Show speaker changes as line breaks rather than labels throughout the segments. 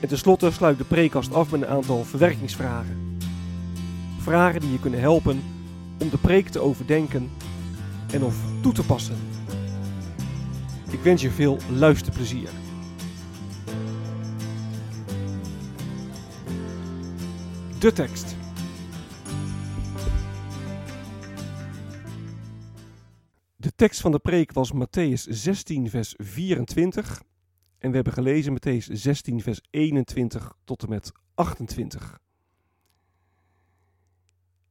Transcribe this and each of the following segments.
En tenslotte sluit de preekkast af met een aantal verwerkingsvragen. Vragen die je kunnen helpen om de preek te overdenken en of toe te passen. Ik wens je veel luisterplezier. De tekst. De tekst van de preek was Matthäus 16, vers 24. En we hebben gelezen Matthäus 16, vers 21 tot en met 28.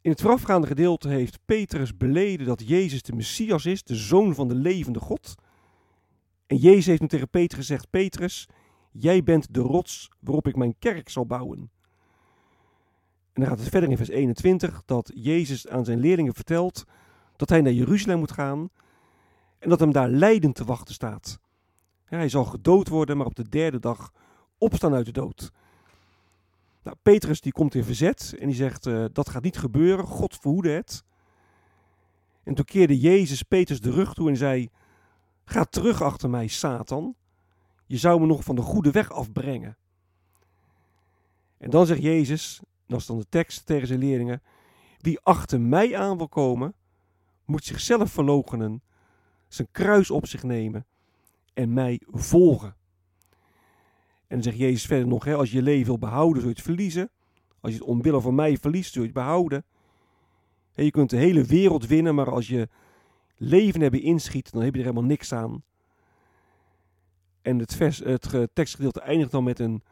In het voorafgaande gedeelte heeft Petrus beleden dat Jezus de Messias is, de Zoon van de levende God. En Jezus heeft hem tegen Petrus gezegd, Petrus, jij bent de rots waarop ik mijn kerk zal bouwen. En dan gaat het verder in vers 21 dat Jezus aan zijn leerlingen vertelt dat hij naar Jeruzalem moet gaan en dat hem daar lijden te wachten staat. Hij zal gedood worden, maar op de derde dag opstaan uit de dood. Nou, Petrus die komt in verzet en die zegt uh, dat gaat niet gebeuren, God verhoede het. En toen keerde Jezus Petrus de rug toe en zei, ga terug achter mij, Satan. Je zou me nog van de goede weg afbrengen. En dan zegt Jezus, dat is dan de tekst tegen zijn leerlingen, wie achter mij aan wil komen, moet zichzelf verloochenen, zijn kruis op zich nemen en mij volgen. En dan zegt Jezus verder nog, hè, als je leven wil behouden, zul je het verliezen. Als je het omwille van mij verliest, zul je het behouden. je kunt de hele wereld winnen, maar als je leven hebben inschiet, dan heb je er helemaal niks aan. En het, vers, het tekstgedeelte eindigt dan met een,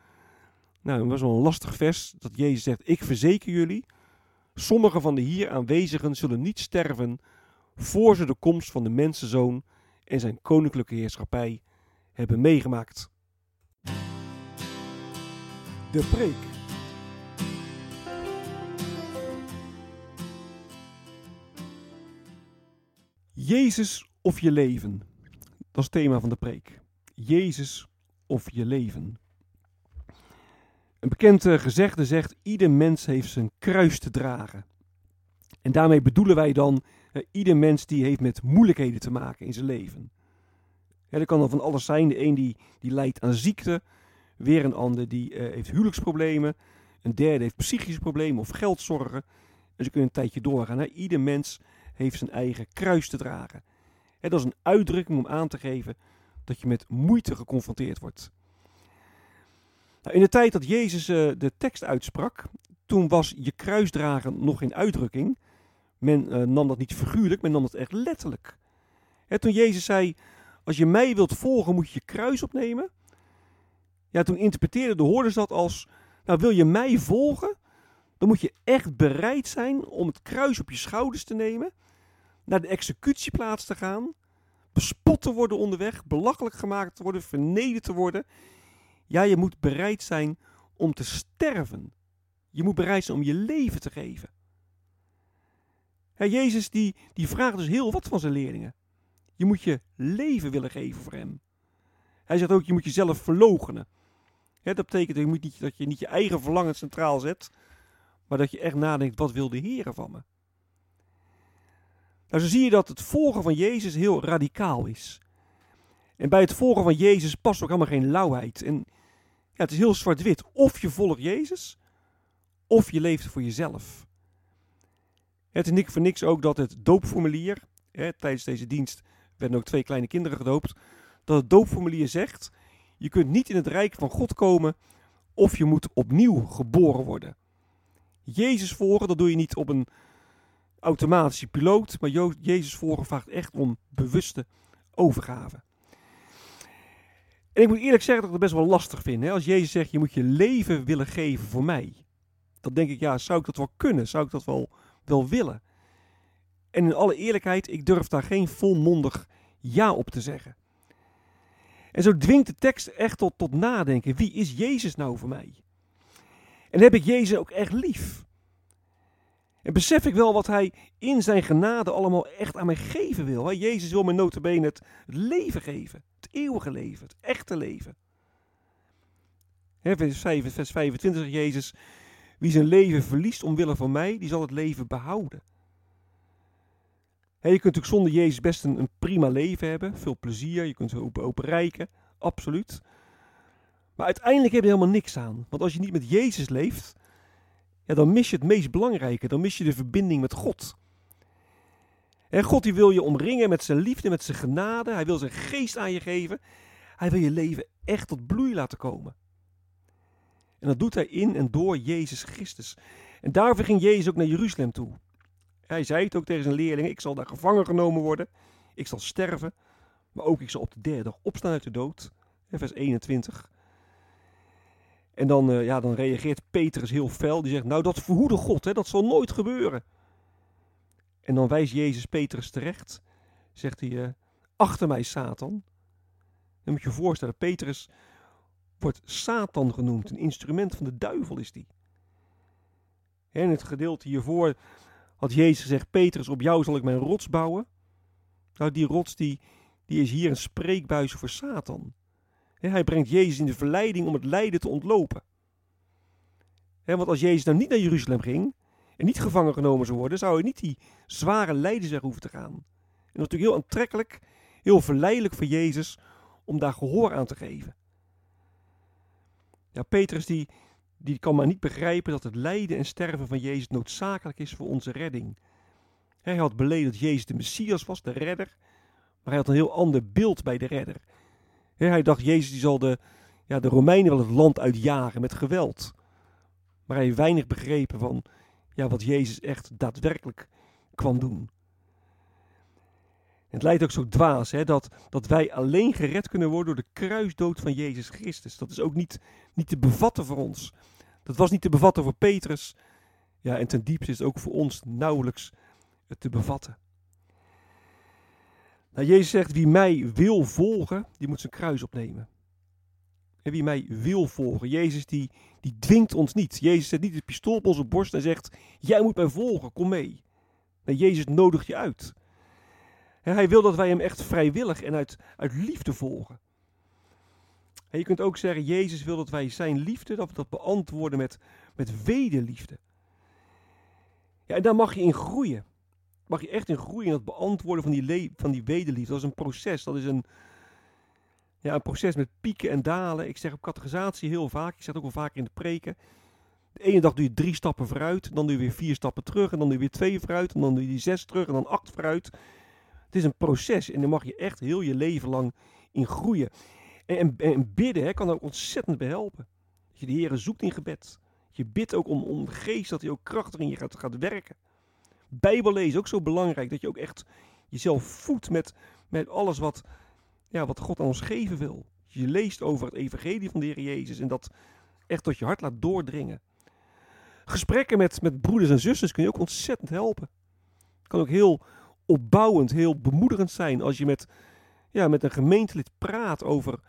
nou, was wel een lastig vers, dat Jezus zegt, ik verzeker jullie, sommigen van de hier aanwezigen zullen niet sterven, voor ze de komst van de mensenzoon en zijn koninklijke heerschappij hebben meegemaakt. De preek. Jezus of je leven. Dat is het thema van de preek. Jezus of je leven. Een bekend eh, gezegde zegt: ieder mens heeft zijn kruis te dragen. En daarmee bedoelen wij dan uh, ieder mens die heeft met moeilijkheden te maken in zijn leven. Ja, dat kan dan van alles zijn. De een die, die lijdt aan ziekte, weer een ander die uh, heeft huwelijksproblemen, een derde heeft psychische problemen of geldzorgen. En ze kunnen een tijdje doorgaan. Hè. Ieder mens heeft zijn eigen kruis te dragen. Hè, dat is een uitdrukking om aan te geven dat je met moeite geconfronteerd wordt. Nou, in de tijd dat Jezus uh, de tekst uitsprak, toen was je kruisdragen nog in uitdrukking. Men uh, nam dat niet figuurlijk, men nam dat echt letterlijk. Toen Jezus zei, als je mij wilt volgen moet je je kruis opnemen. Ja, toen interpreteerden de hoorders dat als, nou wil je mij volgen, dan moet je echt bereid zijn om het kruis op je schouders te nemen, naar de executieplaats te gaan, bespot te worden onderweg, belachelijk gemaakt te worden, vernederd te worden. Ja, je moet bereid zijn om te sterven. Je moet bereid zijn om je leven te geven. Ja, Jezus die, die vraagt dus heel wat van zijn leerlingen. Je moet je leven willen geven voor hem. Hij zegt ook, je moet jezelf verloochenen. dat betekent dat je, niet, dat je niet je eigen verlangen centraal zet, maar dat je echt nadenkt, wat wil de Heer van me? Nou, zo zie je dat het volgen van Jezus heel radicaal is. En bij het volgen van Jezus past ook helemaal geen lauwheid. En ja, het is heel zwart-wit. Of je volgt Jezus, of je leeft voor jezelf. Het is niks voor niks ook dat het doopformulier, hè, tijdens deze dienst werden ook twee kleine kinderen gedoopt, dat het doopformulier zegt, je kunt niet in het rijk van God komen of je moet opnieuw geboren worden. Jezus volgen, dat doe je niet op een, automatische piloot, maar Jezus volgen vraagt echt om bewuste overgave. En ik moet eerlijk zeggen dat ik het best wel lastig vind. Hè? Als Jezus zegt, je moet je leven willen geven voor mij. Dan denk ik, ja, zou ik dat wel kunnen? Zou ik dat wel, wel willen? En in alle eerlijkheid, ik durf daar geen volmondig ja op te zeggen. En zo dwingt de tekst echt tot, tot nadenken. Wie is Jezus nou voor mij? En heb ik Jezus ook echt lief? En besef ik wel wat hij in zijn genade allemaal echt aan mij geven wil. Jezus wil me notabene het, leven geven. Het eeuwige leven. Het echte leven. vers 25 zegt Jezus. Wie zijn leven verliest omwille van mij, die zal het leven behouden. je kunt natuurlijk zonder Jezus best een, een, prima leven hebben. Veel plezier. Je kunt open, open rijken. Absoluut. Maar uiteindelijk heb je helemaal niks aan. Want als je niet met Jezus leeft, ja, dan mis je het meest belangrijke. Dan mis je de verbinding met God. God die wil je omringen met zijn liefde, met zijn genade. Hij wil zijn geest aan je geven. Hij wil je leven echt tot bloei laten komen. En dat doet hij in en door Jezus Christus. En daarvoor ging Jezus ook naar Jeruzalem toe. Hij zei het ook tegen zijn leerlingen: Ik zal daar gevangen genomen worden. Ik zal sterven. Maar ook ik zal op de derde dag opstaan uit de dood. Vers 21. En dan, uh, ja, dan reageert Petrus heel fel. Die zegt, nou dat verhoede God, hè, dat zal nooit gebeuren. En dan wijst Jezus Petrus terecht. Zegt hij, uh, achter mij Satan. Dan moet je je voorstellen, Petrus wordt Satan genoemd. Een instrument van de duivel is die. En het gedeelte hiervoor had Jezus gezegd, Petrus, op jou zal ik mijn rots bouwen. Nou, die rots die, die is hier een spreekbuis voor Satan. Hij brengt Jezus in de verleiding om het lijden te ontlopen. Want als Jezus nou niet naar Jeruzalem ging en niet gevangen genomen zou worden, zou hij niet die zware lijden hoeven te gaan. En dat is natuurlijk heel aantrekkelijk, heel verleidelijk voor Jezus om daar gehoor aan te geven. Ja, Petrus die, die kan maar niet begrijpen dat het lijden en sterven van Jezus noodzakelijk is voor onze redding. Hij had beleden dat Jezus de Messias was, de redder, maar hij had een heel ander beeld bij de redder hij dacht, Jezus die zal de, ja, de Romeinen wel het land uitjagen met geweld. Maar hij heeft weinig begrepen van ja, wat Jezus echt daadwerkelijk kwam doen. Het lijkt ook zo dwaas hè, dat, dat wij alleen gered kunnen worden door de kruisdood van Jezus Christus. Dat is ook niet, niet te bevatten voor ons. Dat was niet te bevatten voor Petrus. Ja, en ten diepste is het ook voor ons nauwelijks te bevatten. Nou, Jezus zegt, wie mij wil volgen, die moet zijn kruis opnemen. En wie mij wil volgen, Jezus die, die dwingt ons niet. Jezus zet niet het pistool op onze borst en zegt, jij moet mij volgen, kom mee. Nee, Jezus nodigt je uit. Hij wil dat wij hem echt vrijwillig en uit, uit liefde volgen. En je kunt ook zeggen, Jezus wil dat wij zijn liefde, dat we dat beantwoorden met, met wederliefde. Ja, en daar mag je in groeien mag je echt in groeien in het beantwoorden van die, van die wederliefde. Dat is een proces. Dat is een, ja, een proces met pieken en dalen. Ik zeg op categorisatie heel vaak, ik zeg het ook wel vaak in de preken. De ene dag doe je drie stappen vooruit, dan doe je weer vier stappen terug, en dan doe je weer twee vooruit, en dan doe je die zes terug, en dan acht vooruit. Het is een proces en daar mag je echt heel je leven lang in groeien. En, en, bidden kan ook ontzettend behelpen. Dat je de Heer zoekt in gebed. Je bidt ook om, om de geest dat hij ook krachtig in je gaat, gaat werken. Bijbel lezen ook zo belangrijk. Dat je ook echt jezelf voedt met, met alles wat, ja, wat God aan ons geven wil. Je leest over het evangelie van de Heer Jezus en dat echt tot je hart laat doordringen. Gesprekken met, met broeders en zusters kun je ook ontzettend helpen. Kan ook heel opbouwend, heel bemoedigend zijn als je met, ja, met een gemeentelid praat over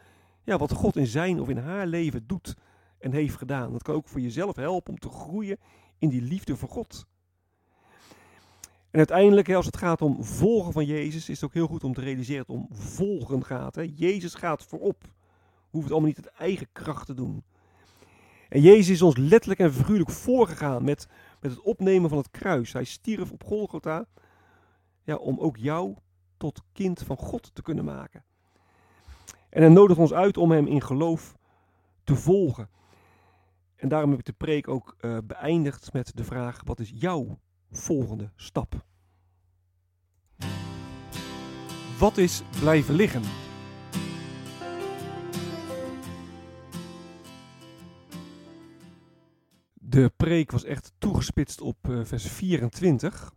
ja, wat God in zijn of in haar leven doet en heeft gedaan. Dat kan ook voor jezelf helpen om te groeien in die liefde voor God. En uiteindelijk, als het gaat om volgen van Jezus, is het ook heel goed om te realiseren dat het om volgen gaat. Jezus gaat voorop. Hoeven het allemaal niet uit eigen kracht te doen. En Jezus is ons letterlijk en figuurlijk voorgegaan met, met het opnemen van het kruis. Hij stierf op Golgotha ja, om ook jou tot kind van God te kunnen maken. En hij nodigt ons uit om hem in geloof te volgen. En daarom heb ik de preek ook uh, beëindigd met de vraag: wat is jouw volgende stap. Wat is blijven liggen? De preek was echt toegespitst op uh, vers 24.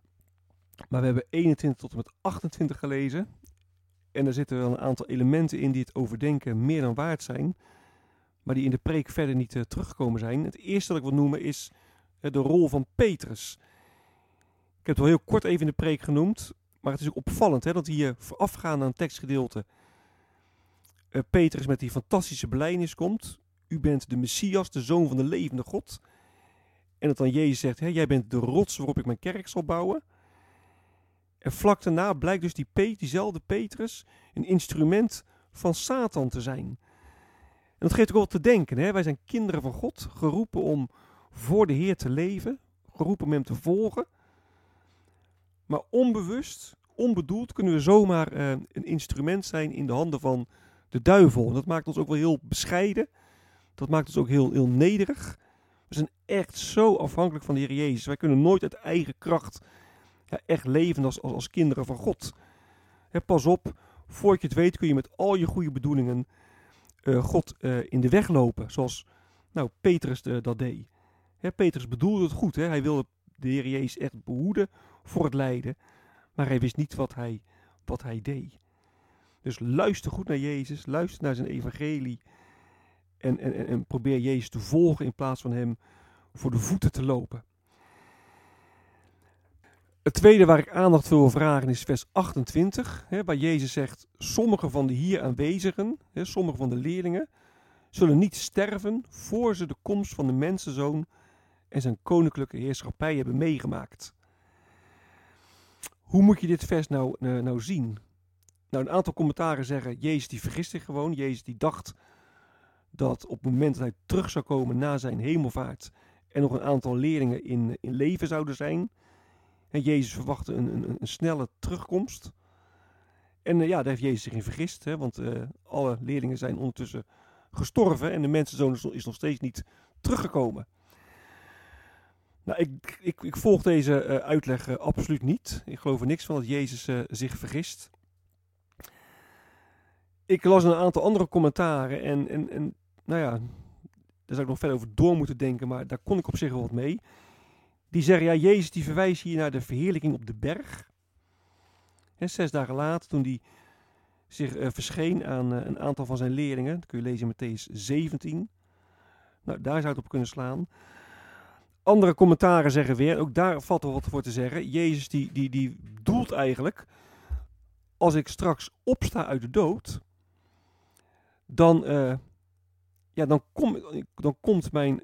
Maar we hebben 21 tot en met 28 gelezen. En er zitten wel een aantal elementen in die het overdenken meer dan waard zijn. Maar die in de preek verder niet uh, teruggekomen zijn. Het eerste dat ik wil noemen is uh, de rol van Petrus. Ik heb het wel heel kort even in de preek genoemd. Maar het is ook opvallend hè, dat hier voorafgaand aan een tekstgedeelte. Uh, Petrus met die fantastische belijdenis komt. U bent de Messias, de zoon van de levende God. En dat dan Jezus zegt: hè, Jij bent de rots waarop ik mijn kerk zal bouwen. En vlak daarna blijkt dus die Pe diezelfde Petrus een instrument van Satan te zijn. En dat geeft ook wel te denken. Hè? Wij zijn kinderen van God, geroepen om voor de Heer te leven, geroepen om Hem te volgen. Maar onbewust, onbedoeld kunnen we zomaar uh, een instrument zijn in de handen van de duivel. Dat maakt ons ook wel heel bescheiden. Dat maakt ons ook heel, heel nederig. We zijn echt zo afhankelijk van de Heer Jezus. Wij kunnen nooit uit eigen kracht ja, echt leven als, als, kinderen van God. pas op, voordat je het weet kun je met al je goede bedoelingen uh, God uh, in de weg lopen. Zoals nou, Petrus uh, dat deed. Petrus bedoelde het goed. Hij wilde de Heer Jezus echt behoeden voor het lijden. Maar hij wist niet wat hij, wat hij deed. Dus luister goed naar Jezus. Luister naar zijn evangelie. En, en, en probeer Jezus te volgen in plaats van hem voor de voeten te lopen. Het tweede waar ik aandacht voor wil vragen is vers 28, hè, waar Jezus zegt: Sommige van de hier aanwezigen, hè, sommige van de leerlingen, zullen niet sterven voor ze de komst van de mensenzoon en zijn koninklijke heerschappij hebben meegemaakt. Hoe moet je dit vers nou, nou, nou zien? Nou, een aantal commentaren zeggen: Jezus die vergist zich gewoon. Jezus die dacht dat op het moment dat hij terug zou komen na zijn hemelvaart en nog een aantal leerlingen in, in leven zouden zijn en Jezus verwachtte een, een, een snelle terugkomst. En uh, ja, daar heeft Jezus zich in vergist, hè, want uh, alle leerlingen zijn ondertussen gestorven en de mensenzoon is, nog steeds niet teruggekomen. Nou, ik, ik, ik volg deze uh, uitleg absoluut niet. Ik geloof er niks van dat Jezus zich vergist. Ik las een aantal andere commentaren en, en, en nou ja, daar zou ik nog verder over door moeten denken, maar daar kon ik op zich wel wat mee. Die zeggen, ja, Jezus die verwijst hier naar de verheerlijking op de berg. He, zes dagen later, toen hij zich uh, verscheen aan uh, een aantal van zijn leerlingen. Dat kun je lezen in Matthäus 17. Nou, daar zou het op kunnen slaan. Andere commentaren zeggen weer, ook daar valt er wat voor te zeggen. Jezus die, die, die doelt eigenlijk, als ik straks opsta uit de dood, dan, uh, ja, dan, kom, dan komt mijn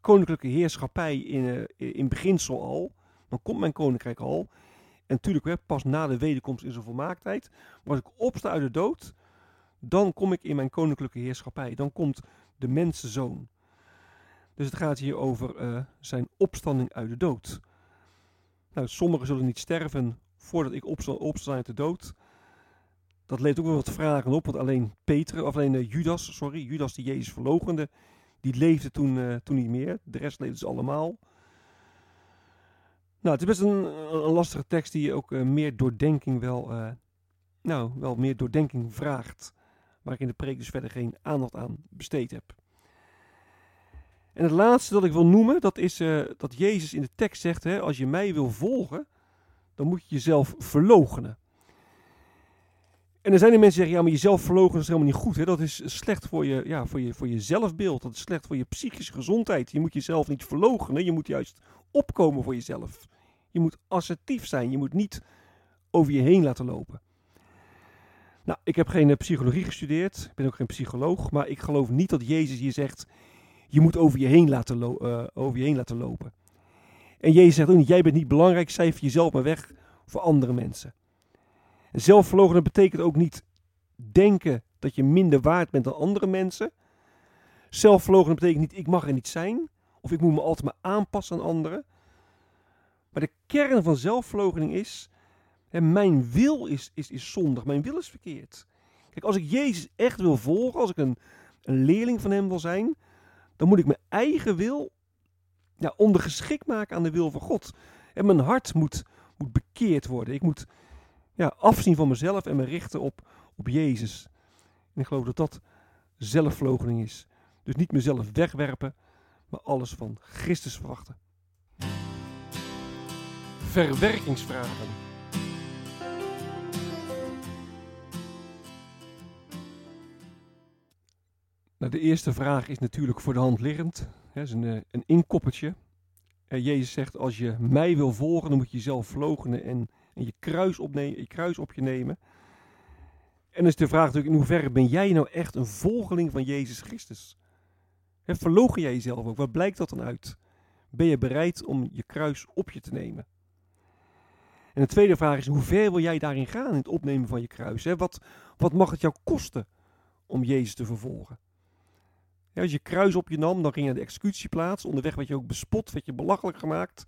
koninklijke heerschappij in, uh, in beginsel al. Dan komt mijn koninkrijk al. En natuurlijk, pas na de wederkomst in zijn volmaaktheid. Maar als ik opsta uit de dood, dan kom ik in mijn koninklijke heerschappij. Dan komt de mensenzoon. Dus het gaat hier over uh, zijn opstanding uit de dood. Nou, sommigen zullen niet sterven voordat ik opsta, uit de dood. Dat levert ook wel wat vragen op, want alleen Peter, of alleen uh, Judas, sorry, Judas die Jezus verlogende, die leefde toen, uh, toen niet meer. De rest leefden ze allemaal. Nou, het is best een, een lastige tekst die ook uh, meer doordenking wel, uh, nou, wel meer doordenking vraagt. Waar ik in de preek dus verder geen aandacht aan besteed heb. En het laatste dat ik wil noemen, dat is dat Jezus in de tekst zegt, hè, als je mij wil volgen, dan moet je jezelf verloochenen. En er zijn er mensen die zeggen, ja, maar jezelf verlogen is helemaal niet goed. Hè? Dat is slecht voor je, ja, voor, je, voor je zelfbeeld. Dat is slecht voor je psychische gezondheid. Je moet jezelf niet verloochenen. Je moet juist opkomen voor jezelf. Je moet assertief zijn. Je moet niet over je heen laten lopen. Nou, ik heb geen eh, psychologie gestudeerd. Ik ben ook geen psycholoog. Maar ik geloof niet dat Jezus hier zegt, je moet over je heen laten, uh, over je heen laten lopen. En Jezus zegt ook niet, jij bent niet belangrijk, cijfer jezelf maar weg voor andere mensen. Zelfverloochenen betekent ook niet denken dat je minder waard bent dan andere mensen. Zelfverloochenen betekent niet ik mag er niet zijn. Of ik moet me altijd maar aanpassen aan anderen. Maar de kern van zelfverloochening is, mijn wil is, is, is zondig, mijn wil is verkeerd. Kijk, als ik Jezus echt wil volgen, als ik een, een leerling van hem wil zijn, dan moet ik mijn eigen wil ondergeschikt maken aan de wil van God. En mijn hart moet, moet bekeerd worden. Ik moet ja, afzien van mezelf en me richten op, op Jezus. En ik geloof dat dat zelfverloochening is. Dus niet mezelf wegwerpen, maar alles van Christus verwachten. verwerkingsvragen. Nou, de eerste vraag is natuurlijk voor de hand liggend. Dat is een, eh, een inkoppertje. Uh, Jezus zegt, als je mij wil volgen, dan moet je jezelf verloochenen en, je, kruis opnemen, je kruis op je nemen. En dan is de vraag natuurlijk, in hoeverre ben jij nou echt een volgeling van Jezus Christus? He, verlogen jij jezelf ook? Wat blijkt dat dan uit? Ben je bereid om je kruis op je te nemen? En de tweede vraag is, hoe ver wil jij daarin gaan in het opnemen van je kruis? Wat, wat mag het jou kosten om Jezus te vervolgen? Ja, als je kruis op je nam, dan ging je naar de executieplaats. Onderweg werd je ook bespot, werd je belachelijk gemaakt.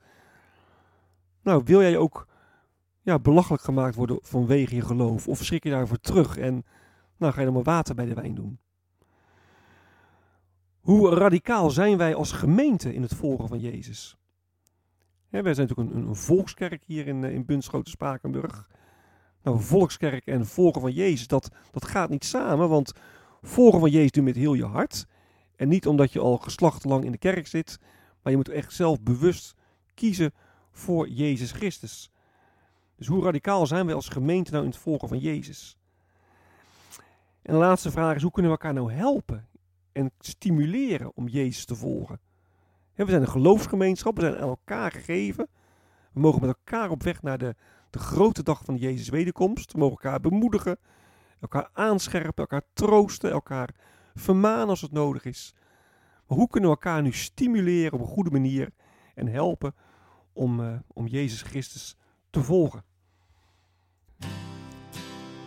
Nou, wil jij ook ja, belachelijk gemaakt worden vanwege je geloof? Of schrik je daarvoor terug en nou, ga je dan maar water bij de wijn doen? Hoe radicaal zijn wij als gemeente in het volgen van Jezus? Ja, wij zijn natuurlijk een, een, volkskerk hier in, eh, in Bunschoten Spakenburg. Nou, volkskerk en volgen van Jezus, dat, dat gaat niet samen, want volgen van Jezus doe je met heel je hart. En niet omdat je al geslachtelang in de kerk zit, maar je moet echt zelf bewust kiezen voor Jezus Christus. Dus hoe radicaal zijn wij als gemeente nou in het volgen van Jezus? En de laatste vraag is, hoe kunnen we elkaar nou helpen en stimuleren om Jezus te volgen? we zijn een geloofsgemeenschap, we zijn aan elkaar gegeven. We mogen met elkaar op weg naar de, de grote dag van Jezus' wederkomst. We mogen elkaar bemoedigen, elkaar aanscherpen, elkaar troosten, elkaar vermanen als het nodig is. Maar hoe kunnen we elkaar nu stimuleren op een goede manier en helpen om, uh, om Jezus Christus te volgen?